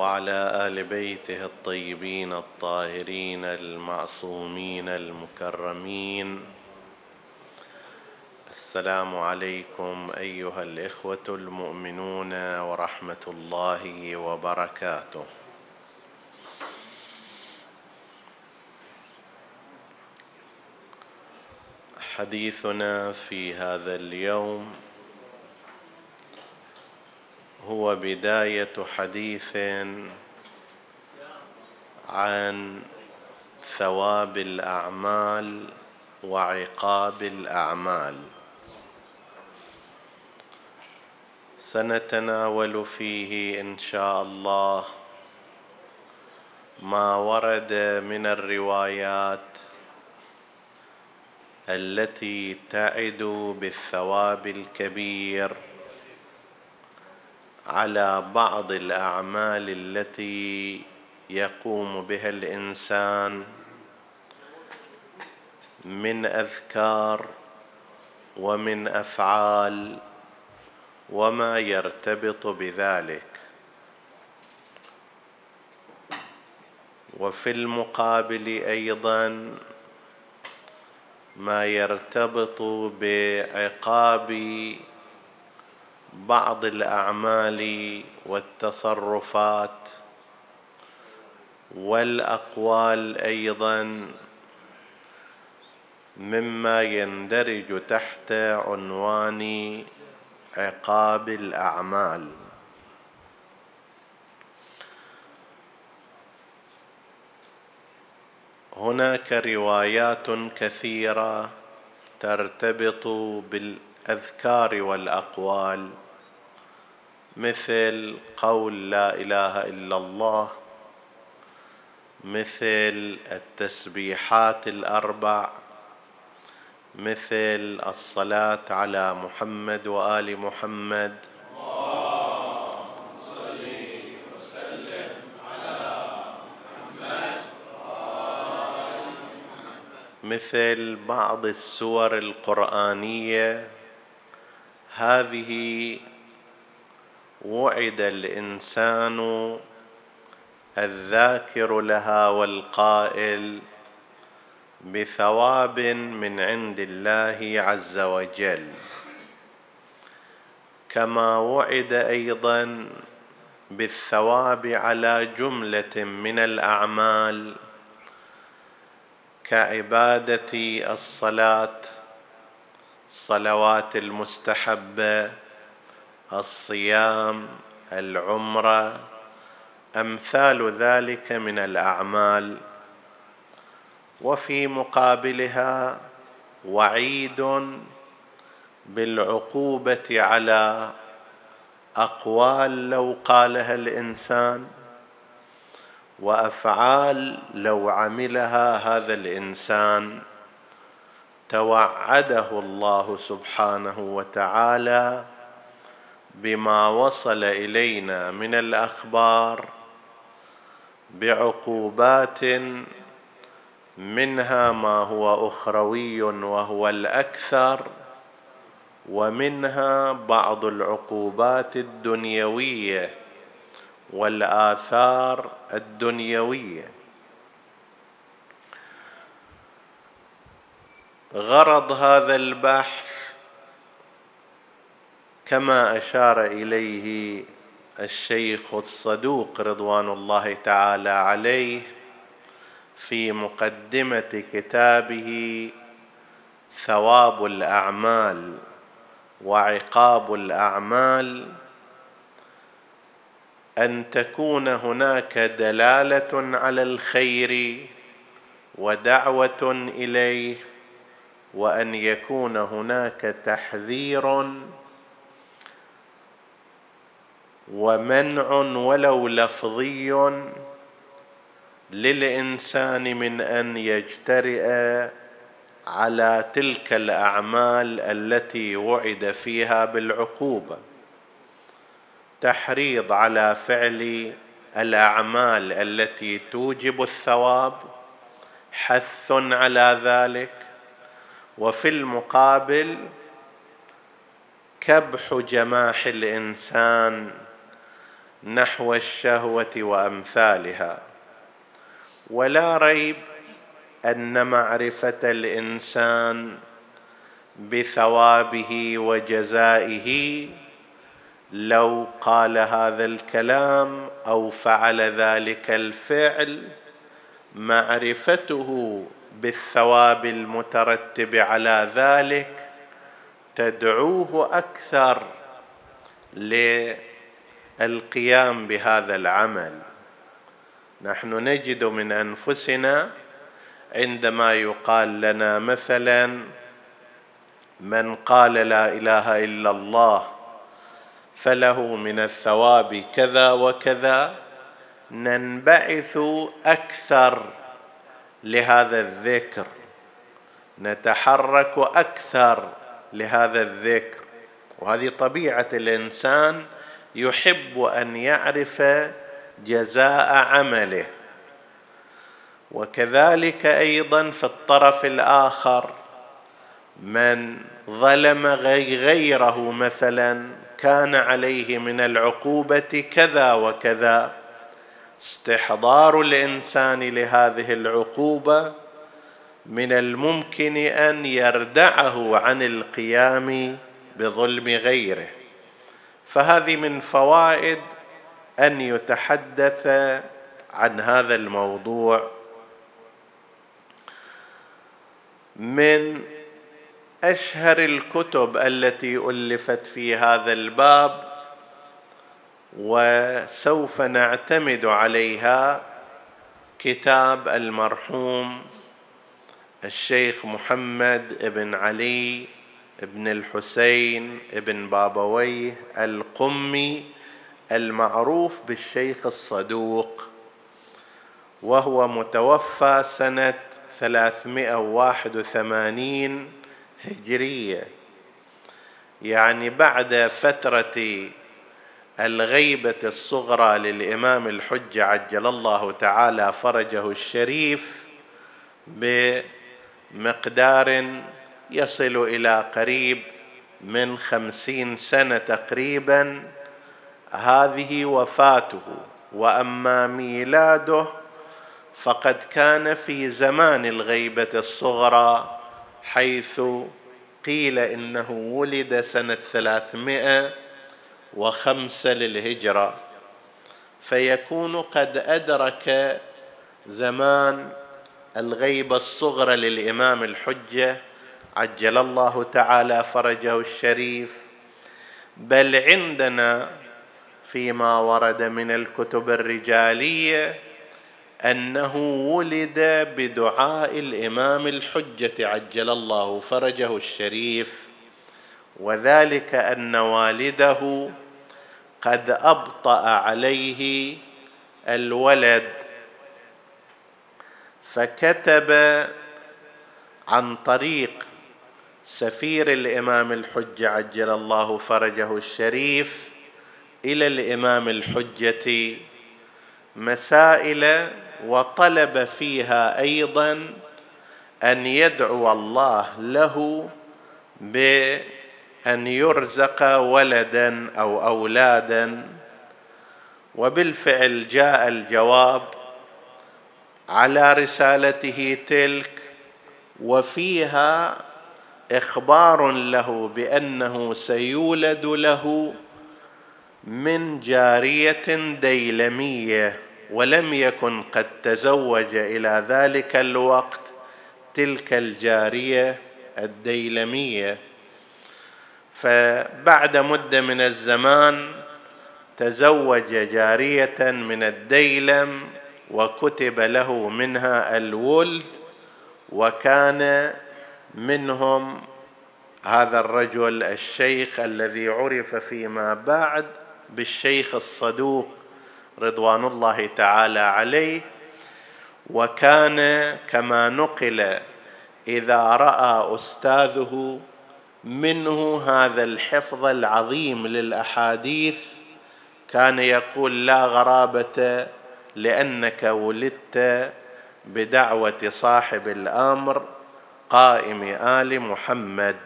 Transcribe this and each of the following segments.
وعلى آل بيته الطيبين الطاهرين المعصومين المكرمين. السلام عليكم أيها الإخوة المؤمنون ورحمة الله وبركاته. حديثنا في هذا اليوم هو بداية حديث عن ثواب الأعمال وعقاب الأعمال. سنتناول فيه إن شاء الله ما ورد من الروايات التي تعد بالثواب الكبير على بعض الأعمال التي يقوم بها الإنسان من أذكار ومن أفعال وما يرتبط بذلك. وفي المقابل أيضا ما يرتبط بعقاب بعض الأعمال والتصرفات والأقوال أيضا مما يندرج تحت عنوان عقاب الأعمال. هناك روايات كثيرة ترتبط بال الاذكار والأقوال. مثل قول لا إله إلا الله مثل التسبيحات الأربع مثل الصلاة على محمد وآل محمد. مثل بعض السور القرآنية. هذه وعد الإنسان الذاكر لها والقائل بثواب من عند الله عز وجل. كما وعد أيضا بالثواب على جملة من الأعمال كعبادة الصلاة الصلوات المستحبة الصيام العمرة أمثال ذلك من الأعمال. وفي مقابلها وعيد بالعقوبة على أقوال لو قالها الإنسان وأفعال لو عملها هذا الإنسان. توعده الله سبحانه وتعالى بما وصل إلينا من الأخبار بعقوبات منها ما هو أخروي وهو الأكثر ومنها بعض العقوبات الدنيوية والآثار الدنيوية. غرض هذا البحث كما أشار إليه الشيخ الصدوق رضوان الله تعالى عليه في مقدمة كتابه ثواب الأعمال وعقاب الأعمال أن تكون هناك دلالة على الخير ودعوة إليه وأن يكون هناك تحذير ومنع ولو لفظي للإنسان من أن يجترئ على تلك الأعمال التي وعد فيها بالعقوبة. تحريض على فعل الأعمال التي توجب الثواب حث على ذلك وفي المقابل كبح جماح الإنسان نحو الشهوة وأمثالها. ولا ريب أن معرفة الإنسان بثوابه وجزائه لو قال هذا الكلام أو فعل ذلك الفعل معرفته بالثواب المترتب على ذلك تدعوه أكثر للقيام بهذا العمل. نحن نجد من أنفسنا عندما يقال لنا مثلا من قال لا إله إلا الله فله من الثواب كذا وكذا. ننبعث أكثر لهذا الذكر. نتحرك أكثر لهذا الذكر. وهذه طبيعة الإنسان يحب أن يعرف جزاء عمله. وكذلك أيضا في الطرف الآخر من ظلم غيره مثلا كان عليه من العقوبة كذا وكذا. استحضار الإنسان لهذه العقوبة من الممكن أن يردعه عن القيام بظلم غيره. فهذه من فوائد أن يتحدث عن هذا الموضوع من أشهر الكتب التي ألفت في هذا الباب وسوف نعتمد عليها كتاب المرحوم الشيخ محمد بن علي بن الحسين بن بابويه القمي المعروف بالشيخ الصدوق. وهو متوفى سنة 381 هجرية. يعني بعد فترة الغيبة الصغرى للإمام الحجة عجل الله تعالى فرجه الشريف بمقدار يصل إلى قريب من خمسين سنة تقريبا. هذه وفاته وأما ميلاده فقد كان في زمان الغيبة الصغرى حيث قيل إنه ولد سنة ثلاثمائة وخمسة للهجرة. فيكون قد أدرك زمان الغيبة الصغرى للإمام الحجة عجل الله تعالى فرجه الشريف. بل عندنا فيما ورد من الكتب الرجالية أنه ولد بدعاء الإمام الحجة عجل الله فرجه الشريف. وذلك أن والده قد أبطأ عليه الولد. فكتب عن طريق سفير الإمام الحجة عجل الله فرجه الشريف إلى الإمام الحجة مسائل وطلب فيها أيضا أن يدعو الله له بأن يرزق ولدا أو اولادا وبالفعل جاء الجواب على رسالته تلك وفيها إخبار له بأنه سيولد له من جارية ديلمية ولم يكن قد تزوج إلى ذلك الوقت تلك الجارية الديلمية. فبعد مدة من الزمان تزوج جارية من الديلم وكتب له منها الولد وكان منهم هذا الرجل الشيخ الذي عرف فيما بعد بالشيخ الصدوق رضوان الله تعالى عليه وكان كما نقل إذا رأى أستاذه منه هذا الحفظ العظيم للأحاديث كان يقول لا غرابة لأنك ولدت بدعوة صاحب الأمر قائم آل محمد.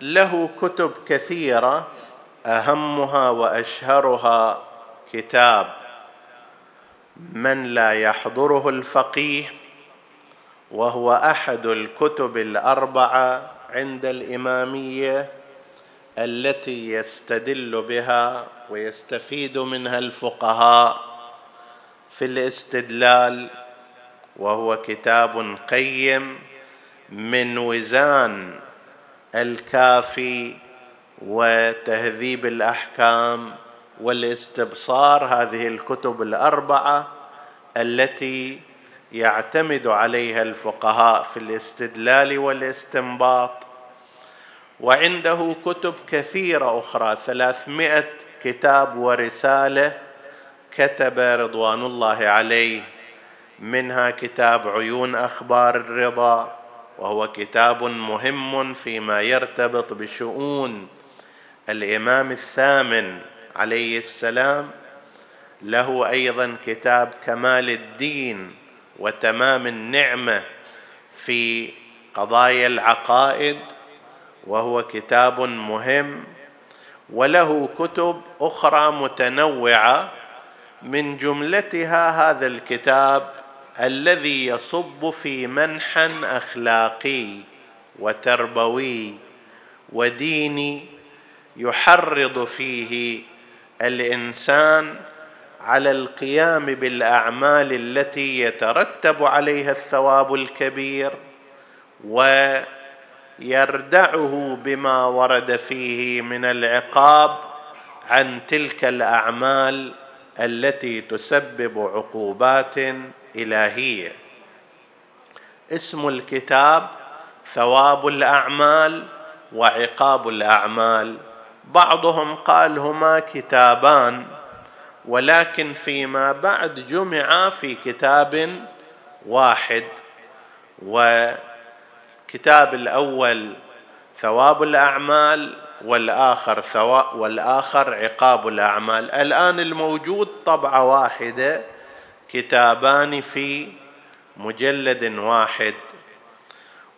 له كتب كثيرة أهمها وأشهرها كتاب من لا يحضره الفقيه وهو أحد الكتب الأربعة عند الإمامية التي يستدل بها ويستفيد منها الفقهاء في الاستدلال وهو كتاب قيم من وزان الكافي وتهذيب الأحكام والاستبصار هذه الكتب الأربعة التي يعتمد عليها الفقهاء في الاستدلال والاستنباط. وعنده كتب كثيرة أخرى ثلاثمائة كتاب ورسالة كتب رضوان الله عليه. منها كتاب عيون أخبار الرضا وهو كتاب مهم فيما يرتبط بشؤون الإمام الثامن عليه السلام. له أيضا كتاب كمال الدين وتمام النعمة في قضايا العقائد وهو كتاب مهم وله كتب أخرى متنوعة من جملتها هذا الكتاب الذي يصب في منحى أخلاقي وتربوي وديني يحرض فيه الإنسان على القيام بالأعمال التي يترتب عليها الثواب الكبير ويردعه بما ورد فيه من العقاب عن تلك الأعمال التي تسبب عقوبات إلهية. اسم الكتاب ثواب الأعمال وعقاب الأعمال. بعضهم قال هما كتابان ولكن فيما بعد جمعا في كتاب واحد وكتاب الأول ثواب الأعمال والآخر ثواب والآخر عقاب الأعمال. الآن الموجود طبعة واحدة كتابان في مجلد واحد.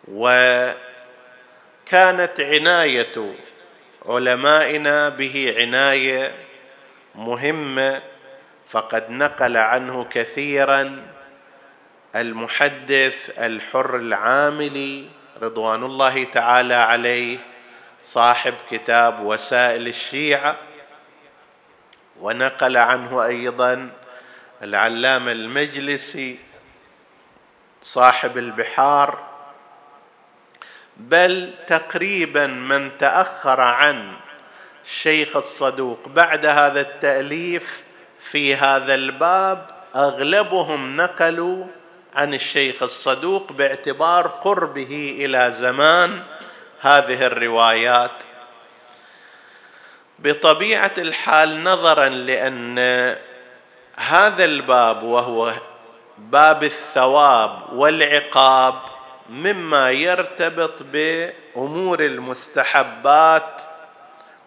وكانت عناية علمائنا به عناية مهمة فقد نقل عنه كثيرا المحدث الحر العاملي رضوان الله تعالى عليه صاحب كتاب وسائل الشيعة ونقل عنه أيضا العلامة المجلسي صاحب البحار بل تقريبا من تأخر عن الشيخ الصدوق. بعد هذا التأليف في هذا الباب أغلبهم نقلوا عن الشيخ الصدوق باعتبار قربه إلى زمان هذه الروايات. بطبيعة الحال نظرا لأن هذا الباب وهو باب الثواب والعقاب مما يرتبط بأمور المستحبات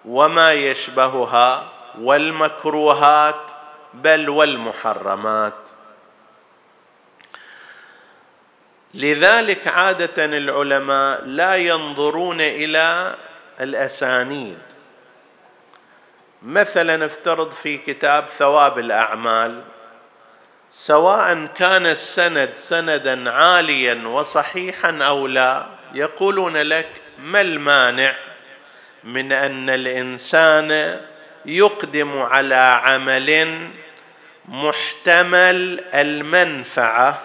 وما يشبهها والمكروهات بل والمحرمات. لذلك عادة العلماء لا ينظرون إلى الأسانيد. مثلا افترض في كتاب ثواب الأعمال سواء كان السند سندا عاليا وصحيحا أو لا يقولون لك ما المانع من أن الإنسان يقدم على عمل محتمل المنفعة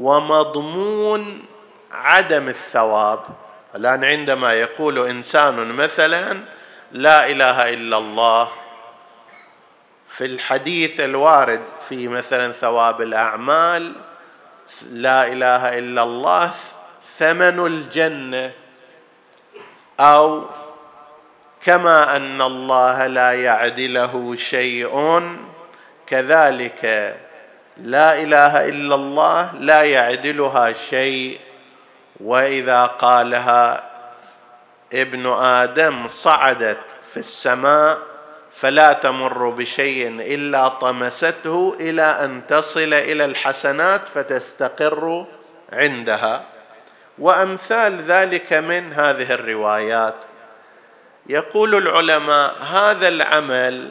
ومضمون عدم الثواب. الآن عندما يقول إنسان مثلا لا إله إلا الله في الحديث الوارد في مثلا ثواب الأعمال لا إله إلا الله ثمن الجنة. أو كما أن الله لا يعدله شيء كذلك لا إله إلا الله لا يعدلها شيء. وإذا قالها ابن آدم صعدت في السماء فلا تمر بشيء إلا طمسته إلى أن تصل إلى الحسنات فتستقر عندها. وأمثال ذلك من هذه الروايات. يقول العلماء هذا العمل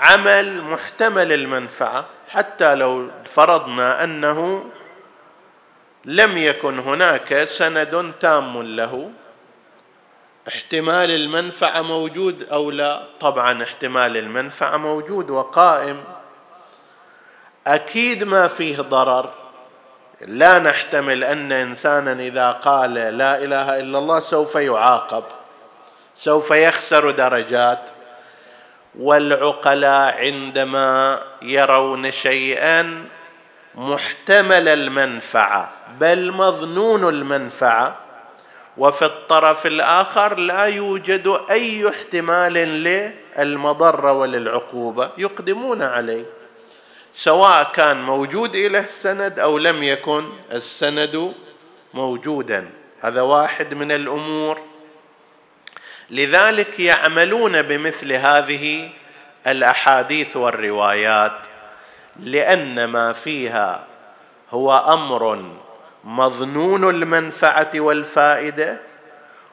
عمل محتمل المنفعة حتى لو فرضنا أنه لم يكن هناك سند تام له احتمال المنفعة موجود أو لا؟ طبعا احتمال المنفعة موجود وقائم. أكيد ما فيه ضرر. لا نحتمل أن انسانا إذا قال لا إله إلا الله سوف يعاقب سوف يخسر درجات. والعقلاء عندما يرون شيئا محتمل المنفعة بل مظنون المنفعة. وفي الطرف الآخر لا يوجد أي احتمال للمضرة وللعقوبة يقدمون عليه. سواء كان موجود اليه السند أو لم يكن السند موجودا. هذا واحد من الأمور. لذلك يعملون بمثل هذه الأحاديث والروايات لأن ما فيها هو أمر مظنون المنفعة والفائدة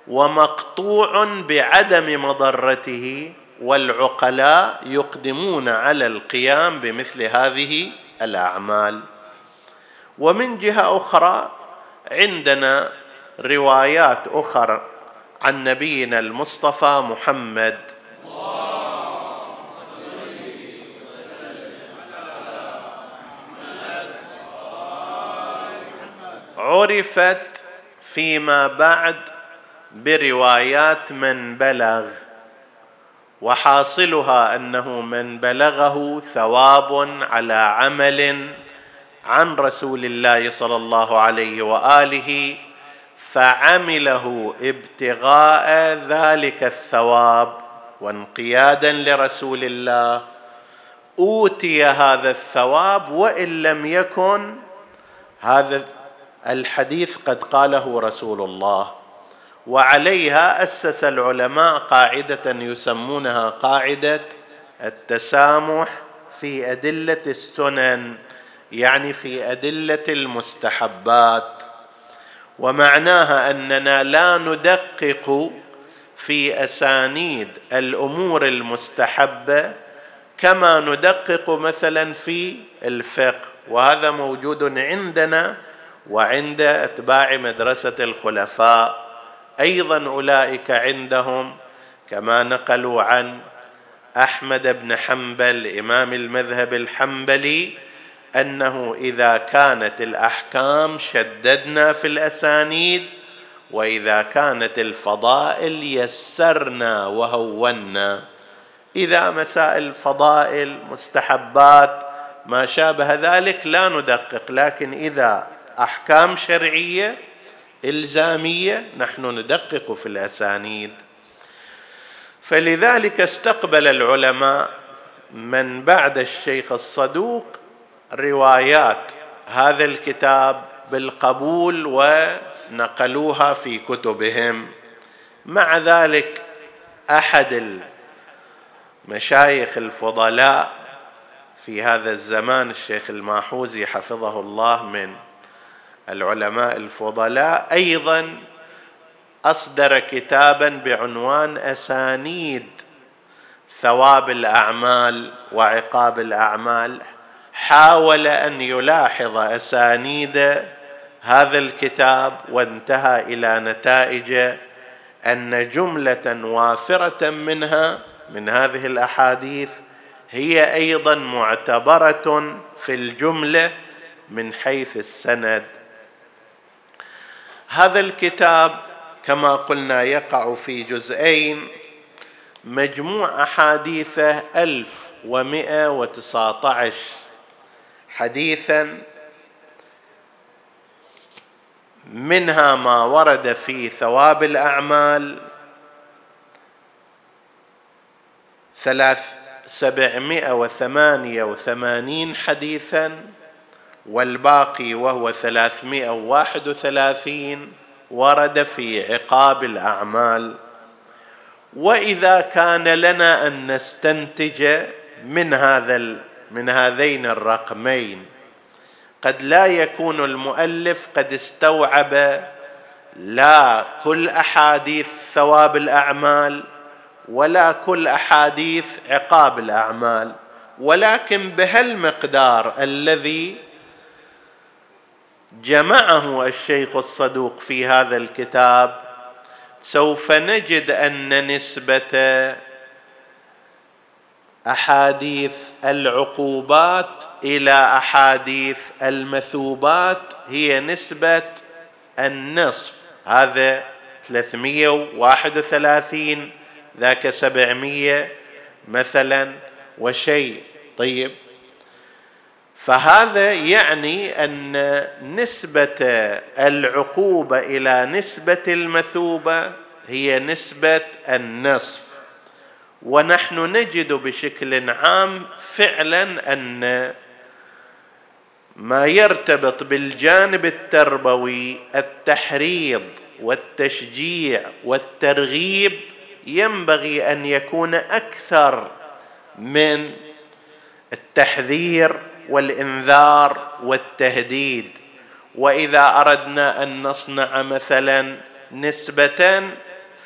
ومقطوع بعدم مضرته والعقلاء يقدمون على القيام بمثل هذه الأعمال. ومن جهة أخرى عندنا روايات أخرى عن نبينا المصطفى محمد. عرفت فيما بعد بروايات من بلغ وحاصلها أنه من بلغه ثواب على عمل عن رسول الله صلى الله عليه وآله فعمله ابتغاء ذلك الثواب وانقيادا لرسول الله. أوتي هذا الثواب وإن لم يكن هذا الحديث قد قاله رسول الله. وعليها أسس العلماء قاعدة يسمونها قاعدة التسامح في أدلة السنن يعني في أدلة المستحبات. ومعناها أننا لا ندقق في أسانيد الأمور المستحبة كما ندقق مثلا في الفقه وهذا موجود عندنا وعند أتباع مدرسة الخلفاء. أيضا أولئك عندهم كما نقلوا عن أحمد بن حنبل إمام المذهب الحنبلي أنه إذا كانت الأحكام شددنا في الأسانيد وإذا كانت الفضائل يسرنا وهونا. إذا مسائل فضائل مستحبات ما شابه ذلك لا ندقق لكن إذا أحكام شرعية إلزامية نحن ندقق في الأسانيد. فلذلك استقبل العلماء من بعد الشيخ الصدوق روايات. هذا الكتاب بالقبول ونقلوها في كتبهم. مع ذلك أحد المشايخ الفضلاء في هذا الزمان الشيخ الماحوزي حفظه الله من العلماء الفضلاء أيضا أصدر كتابا بعنوان أسانيد ثواب الأعمال وعقاب الأعمال. حاول أن يلاحظ أسانيد هذا الكتاب وانتهى إلى نتائج أن جملة وافرة منها من هذه الأحاديث هي أيضا معتبرة في الجملة من حيث السند. هذا الكتاب كما قلنا يقع في جزئين مجموع أحاديثه ألف ومئة وتسعة عشر. حديثا منها ما ورد في ثواب الأعمال ثلاث سبعمائة وثمانية وثمانين حديثا والباقي وهو ثلاثمائة وواحد وثلاثين ورد في عقاب الأعمال. وإذا كان لنا أن نستنتج من هذا من هذين الرقمين. قد لا يكون المؤلف قد استوعب لا كل أحاديث ثواب الأعمال ولا كل أحاديث عقاب الأعمال ولكن بهالمقدار الذي جمعه الشيخ الصدوق في هذا الكتاب سوف نجد أن نسبة أحاديث العقوبات إلى أحاديث المثوبات هي نسبة النصف. هذا 331 ذاك 700 مثلا وشيء. طيب فهذا يعني أن نسبة العقوبة إلى نسبة المثوبة هي نسبة النصف. ونحن نجد بشكل عام فعلا أن ما يرتبط بالجانب التربوي التحريض والتشجيع والترغيب ينبغي أن يكون أكثر من التحذير والإنذار والتهديد. وإذا أردنا أن نصنع مثلا نسبة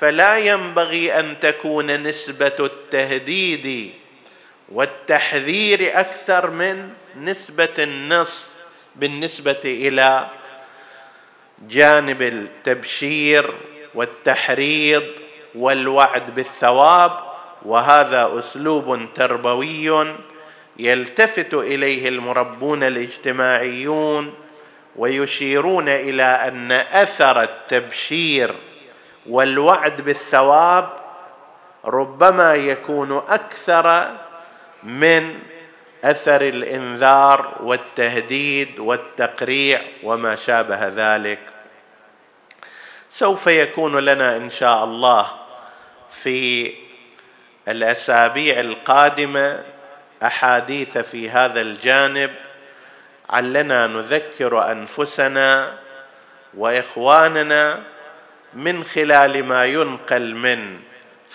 فلا ينبغي أن تكون نسبة التهديد والتحذير أكثر من نسبة النصف بالنسبة إلى جانب التبشير والتحريض والوعد بالثواب وهذا أسلوب تربوي يلتفت إليه المربون الاجتماعيون ويشيرون إلى أن أثر التبشير والوعد بالثواب ربما يكون أكثر من أثر الإنذار والتهديد والتقريع وما شابه ذلك. سوف يكون لنا إن شاء الله في الأسابيع القادمة أحاديث في هذا الجانب علنا نذكر أنفسنا وإخواننا من خلال ما ينقل من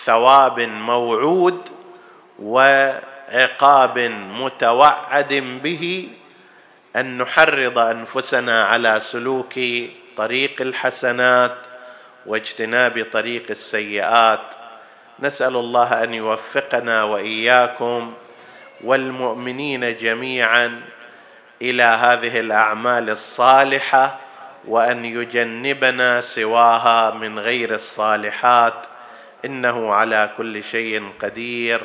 ثواب موعود وعقاب متوعد به أن نحرض أنفسنا على سلوك طريق الحسنات واجتناب طريق السيئات. نسأل الله أن يوفقنا وإياكم والمؤمنين جميعا إلى هذه الأعمال الصالحة وأن يجنبنا سواها من غير الصالحات إنه على كل شيء قدير.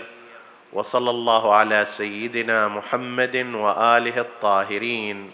وصلى الله على سيدنا محمد وآله الطاهرين.